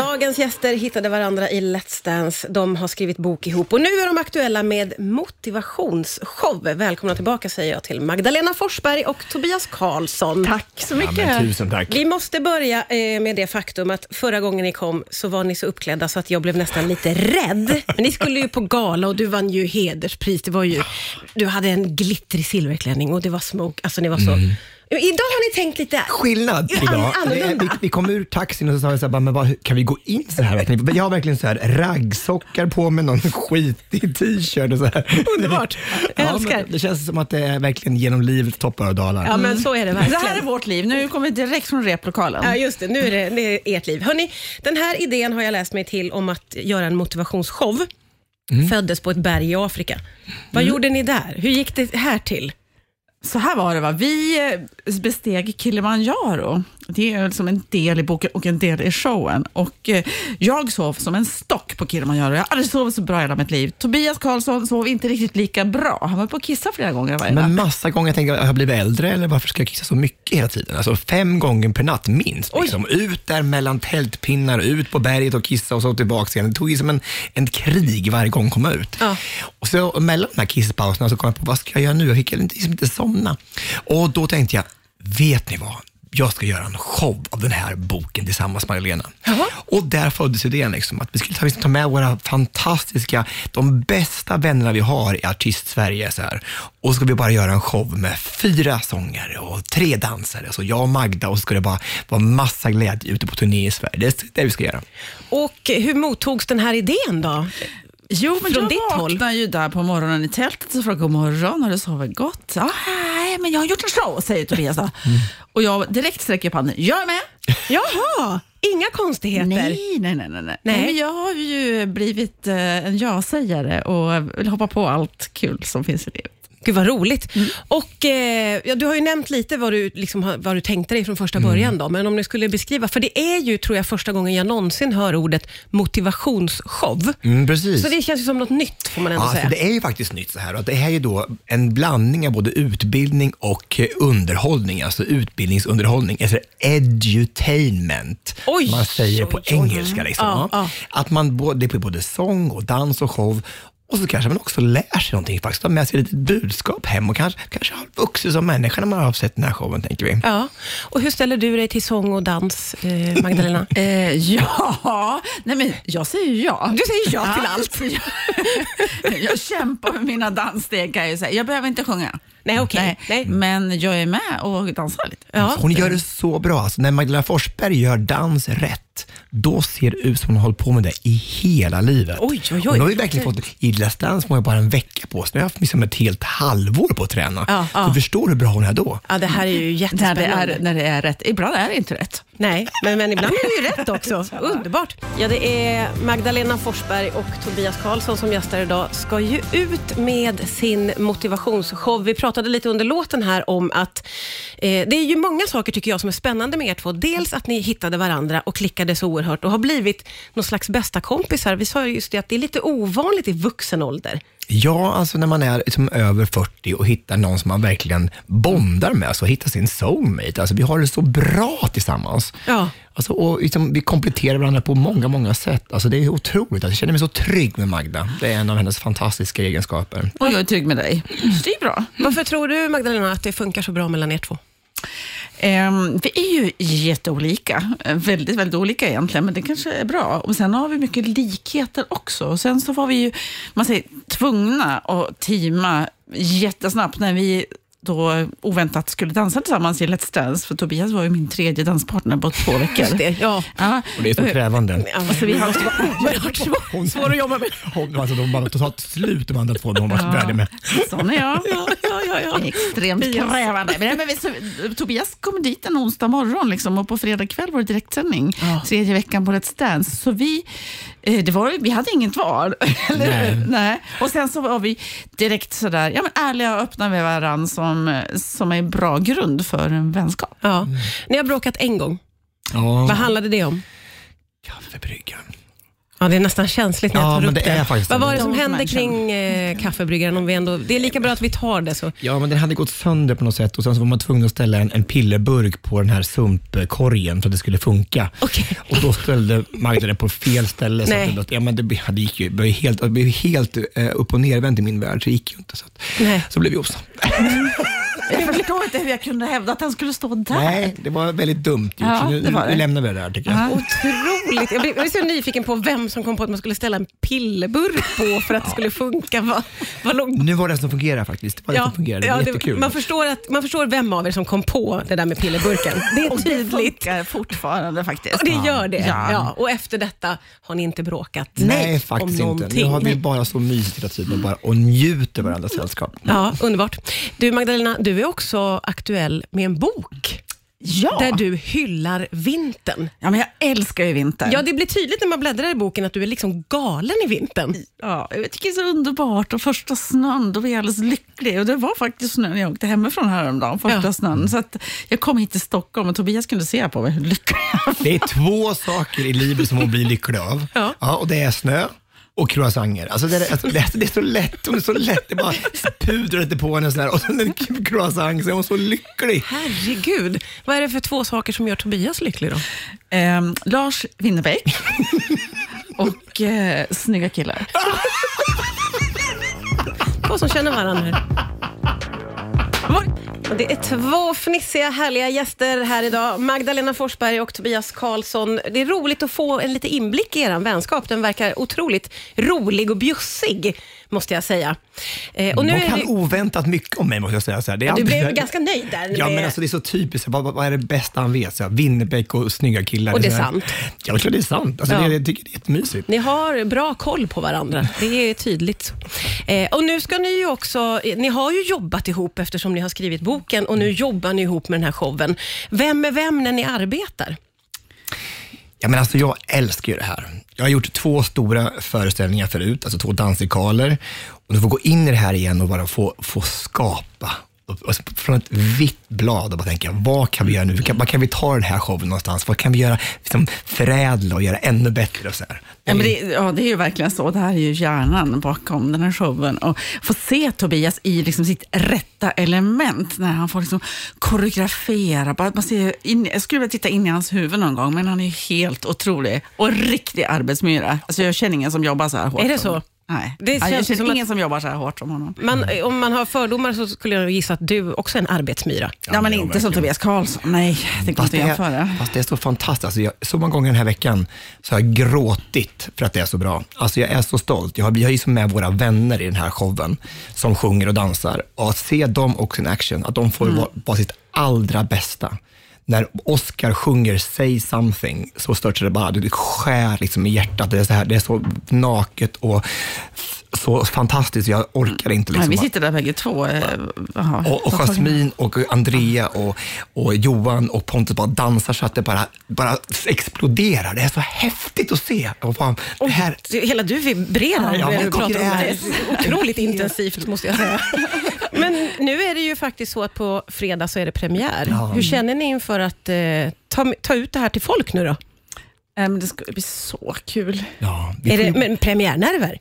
Dagens gäster hittade varandra i Let's Dance. De har skrivit bok ihop och nu är de aktuella med motivationsshow. Välkomna tillbaka säger jag till Magdalena Forsberg och Tobias Karlsson. Tack så mycket. Ja, tusen tack. Vi måste börja eh, med det faktum att förra gången ni kom så var ni så uppklädda så att jag blev nästan lite rädd. Men ni skulle ju på gala och du vann ju hederspris. Det var ju, du hade en glittrig silverklänning och det var smoke. Alltså ni var så... Idag har ni tänkt lite... Skillnad idag. annorlunda. Vi, vi kom ur taxin och så sa jag så här, bara, men vad, kan vi gå in så här verkligen? Jag har verkligen så här raggsockar på mig, någon skitig t-shirt och så här. Underbart. Jag Ja, älskar. det känns som att det är verkligen genom livets toppar och dalar. Ja, men så är det Det verkligen. här är vårt liv. Nu kommer vi direkt från replokalen. Ja, just det. Nu är det, det är ert liv. Hörrni, den här idén har jag läst mig till om att göra en motivationsshow. Föddes på ett berg i Afrika. Vad gjorde ni där? Hur gick det här till? Så här var det, va? vi eh, besteg Kilimanjaro. Det är som en del i boken och en del i showen. Och eh, jag sov som en stock på Kilimanjaro. Jag har aldrig sovit så bra i hela mitt liv. Tobias Karlsson sov inte riktigt lika bra. Han var på att kissa flera gånger varje Men massa gånger tänker jag, har jag blivit äldre eller varför ska jag kissa så mycket hela tiden? Alltså fem gånger per natt minst. Liksom. Ut där mellan tältpinnar, ut på berget och kissa och så tillbaka igen. Det tog som en, en krig varje gång jag kom ut. Ja. Och så mellan de här kisspauserna så kom jag på, vad ska jag göra nu? Jag fick liksom inte somna. Och då tänkte jag, vet ni vad? Jag ska göra en show av den här boken tillsammans med Magdalena. Jaha. Och där föddes idén liksom, att vi skulle ta, skulle ta med våra fantastiska, de bästa vännerna vi har i artist-Sverige. Så här. Och så ska vi bara göra en show med fyra sångare och tre dansare. Så jag och Magda och så ska det bara vara massa glädje ute på turné i Sverige. Det är det vi ska göra. Och hur mottogs den här idén då? Jo, men Från jag ditt håll? ju där på morgonen i tältet och frågade god morgon, har du sovit gott? Ja, nej, men jag har gjort en show, säger Tobias. då. Och jag direkt sträcker upp handen, jag är med. Jaha, inga konstigheter. Nej, nej, nej. nej, nej. Nej. men jag har ju blivit eh, en ja-sägare och vill hoppa på allt kul som finns i livet. Gud vad roligt. Och eh, ja, Du har ju nämnt lite vad du, liksom, vad du tänkte dig från första början, då, men om du skulle beskriva, för det är ju tror jag första gången jag någonsin hör ordet motivationsshow. Mm, precis. Så det känns ju som något nytt får man ändå Ja, säga. för det är ju faktiskt nytt så här. Och det är ju då en blandning av både utbildning och eh, underhållning, alltså utbildningsunderhållning, alltså edutainment. Oj, man säger på oj, oj. engelska. Liksom, Ja, ja. Att man det är både sång och dans och show. Och så kanske man också lär sig någonting, faktiskt, tar med sig ett litet budskap hem och kanske, kanske har vuxit som människa när man har sett den här showen, tänker vi. Ja. Och hur ställer du dig till sång och dans, eh, Magdalena? Eh, ja, nej men jag säger ja. Du säger ja till allt. jag, jag kämpar med mina danssteg kan jag säga. Jag behöver inte sjunga. Nej, okej. Nej. Men jag är med och dansar lite. Ja. Hon gör det så bra. Alltså, när Magdalena Forsberg gör dans rätt, då ser det ut som hon har hållit på med det i hela livet. Oj, oj, oj. Hon har ju verkligen fått, i Let's Dance ju bara en vecka på sig. Nu har jag haft liksom ett helt halvår på att träna. Ja, ja. Du förstår hur bra hon är då. Ja, det här är ju När det, jättespännande. är, när det är rätt. Ibland är det inte rätt. Nej, men, men ibland är det ju rätt också. Underbart. Ja, det är Magdalena Forsberg och Tobias Karlsson som gästar idag. Ska ju ut med sin motivationsshow. Vi pratade lite under låten här om att eh, det är ju många saker tycker jag som är spännande med er två. Dels att ni hittade varandra och klickade så oerhört och har blivit någon slags bästa kompisar. Vi sa ju just det att det är lite ovanligt i vuxen ålder. Ja, alltså när man är liksom över 40 och hittar någon som man verkligen bondar med, alltså hittar sin soulmate. Alltså vi har det så bra tillsammans. Ja. Alltså, och liksom, vi kompletterar varandra på många, många sätt. Alltså, det är otroligt. Alltså, jag känner mig så trygg med Magda. Det är en av hennes fantastiska egenskaper. Och jag är trygg med dig. Det är bra. Varför tror du Magdalena att det funkar så bra mellan er två? Ehm, vi är ju jätteolika. Eh, Väldigt, väldigt olika egentligen, men det kanske är bra. Och sen har vi mycket likheter också. Och sen så var vi ju, man säger, tvungna att teama jättesnabbt när vi då oväntat skulle dansa tillsammans i Let's Dance. För Tobias var ju min tredje danspartner på två veckor. Det, ja. Ja. Och det är så krävande. Ja, Så vi har oerhört svår, svår att jobba med. Hon, alltså, de bara totalt slut de andra två, de var Ja. färdiga med. Sån är jag. Ja, ja, ja, ja. Extremt Tobias. krävande. Men, men så, Tobias kom dit en onsdag morgon liksom, och på fredag kväll var det direktsändning. Ja. Tredje veckan på Let's Dance. Så vi, eh, det var, vi hade inget val. Eller, Nej. Nej. Och sen så var vi direkt sådär, ja, men ärliga och öppna med varandra som, som är en bra grund för en vänskap. Ja. Ni har bråkat en gång. Ja, Vad handlade det om? kaffebryggan. Ja, det är nästan känsligt när jag Ja, tar men upp det är faktiskt Vad det. var det som hände kring eh, kaffebryggaren? Om vi ändå, det är lika bra att vi tar det. Så. Ja, men den hade gått sönder på något sätt och sen så var man tvungen att ställa en, en pillerburk på den här sumpkorgen för att det skulle funka. Okej. Och då ställde Magda den på fel ställe. Så Nej. att det, ja, men det, blev- det gick ju det blev helt, det blev helt eh, upp och nervänt i min värld, så det gick ju inte. Så, att, Nej. så blev vi osams. Jag förstår inte hur jag kunde hävda att han skulle stå där. Nej, det var väldigt dumt gjort. Ja, nu, det var det. nu lämnar vi det där tycker jag. Otroligt. Jag blev, jag blev så nyfiken på vem som kom på att man skulle ställa en pillerburk på för att det skulle funka. Vad, vad lång... Nu var det som fungerade faktiskt. Det var det som fungerade. Det var jättekul. man, förstår att, man förstår vem av er som kom på det där med pillerburken. Det är Och det tydligt. funkar fortfarande faktiskt. Och det gör det. Ja. Ja. Och efter detta har ni inte bråkat Nej, om faktiskt inte. Nu har vi bara så mysigt hela tiden och, bara, och njuter varandras sällskap. Ja, underbart. Du Magdalena, du är också aktuell med en bok Ja. där du hyllar vintern. ja, men jag älskar ju vinter. Ja, det blir tydligt när man bläddrar i boken att du är liksom galen i vintern. Ja, jag tycker det är så underbart. Och första snön, då var jag alldeles lycklig. Och det var faktiskt snö när jag åkte hemifrån häromdagen, första Ja. snön. Så att jag kom hit till Stockholm och Tobias kunde se på mig hur lycklig jag var. Det är två saker i livet som man blir lycklig av. Ja. och det är snö och croissanter. Alltså det, är, alltså det, är, det är så lätt. Hon är så lätt. Det är bara pudrar lite på henne sådär, och sen en croissant så är hon så lycklig. Herregud, vad är det för två saker som gör Tobias lycklig då? Ehm, Lars Winnerbäck och eh, snygga killar. Två som känner varandra. Och Det är två fnissiga, härliga gäster här idag. Magdalena Forsberg och Tobias Karlsson. Det är roligt att få en lite inblick i er vänskap. Den verkar otroligt rolig och bjussig, måste jag säga. Eh, och nu De är kan det, oväntat mycket om mig måste jag säga. Så här. Det är du alltid så blev ganska nöjd där. Ja, med- men alltså det är så typiskt. Vad, vad, är det bästa han vet? Så här, Winnerbäck och snygga killar. Och det är så här- sant. Ja, det är det är sant. Alltså, Ja. det, jag tycker det är jättemysigt. Ni har bra koll på varandra, det är tydligt. Eh, och nu ska ni ju också, ni har ju jobbat ihop eftersom ni har skrivit boken och nu jobbar ni ihop med den här showen. Vem är vem när ni arbetar? Ja, men alltså, jag älskar ju det här. Jag har gjort två stora föreställningar förut, alltså två dansikaler. Och du får gå in i det här igen och bara få, få skapa. Och Från ett vitt blad och bara tänka, vad kan vi göra nu? Vad kan, vad kan vi ta den här showen någonstans? Vad kan vi göra, liksom, förädla och göra ännu bättre? Och så här. Ja, men det, ja, det är ju verkligen så. Det här är ju hjärnan bakom den här showen. Och få se Tobias i liksom sitt rätta element när han får liksom koreografera. Bara, man ser in, jag skulle vilja titta in i hans huvud någon gång, men han är ju helt otrolig. Och en riktig arbetsmyra. Alltså, jag känner ingen som jobbar så här hårt. Är det så? Nej, Det Nej, jag känns känner som ingen som jobbar så här hårt som honom. Man, Om man har fördomar så skulle jag gissa att du också är en arbetsmyra. Ja, men det är inte verkligen. som Tobias Karlsson. Nej, det går inte att jämföra. är, fast det är så fantastiskt. Alltså jag, så många gånger den här veckan så har jag gråtit för att det är så bra. Alltså jag är så stolt. Jag har, vi har ju som med våra vänner i den här showen som sjunger och dansar. Och att se dem också in action, att de får vara, vara sitt allra bästa. När Oscar sjunger Say something så störtar det bara, det skär liksom i hjärtat. Det är så, här, det är så naket och så fantastiskt. Jag orkar inte. Nej, Liksom, vi sitter där bägge två. eh, och, och Jasmine och Andrea och, och Johan och Pontus bara dansar så att det bara, bara exploderar. Det är så häftigt att se. Och fan, det här, Hela du vibrerar Ja, när du pratar om det är- Otroligt intensivt måste jag säga. Men nu är det ju faktiskt så att på fredag så är det premiär. Ja. Hur känner ni inför att eh, ta, ta ut det här till folk nu då? Eh, det ska bli så kul. ja, Är det men premiärnerver?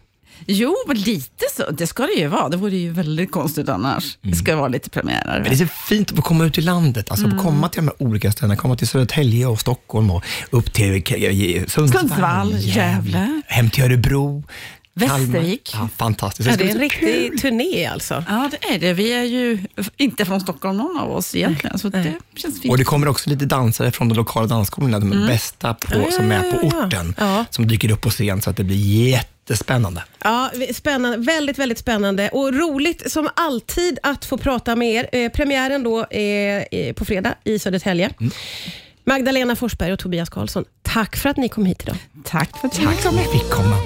Jo, lite så. Det ska det ju vara. Det vore ju väldigt konstigt annars. Det ska vara lite premiärer. men det är så fint att få komma ut i landet, alltså Mm. komma till de här olika ställena, komma till Södertälje och Stockholm och upp till Sundsvall, Sundsvall, Gävle. hem till Örebro, Västervik. Ja, fantastiskt. Ja, det är en riktig kul. turné alltså. Ja, det är det. Vi är ju inte från Stockholm någon av oss egentligen, så det känns fint. Och det kommer också lite dansare från de lokala dansskolorna, de bästa på, Mm. Ja, ja, som är på ja, ja. orten, Ja. som dyker upp på scen så att det blir jättespännande. Ja, spännande. Väldigt, väldigt spännande och roligt som alltid att få prata med er. Eh, premiären då är eh, på fredag i Södertälje. Magdalena Forsberg och Tobias Karlsson, tack för att ni kom hit idag. Tack för att du Tack som fick komma.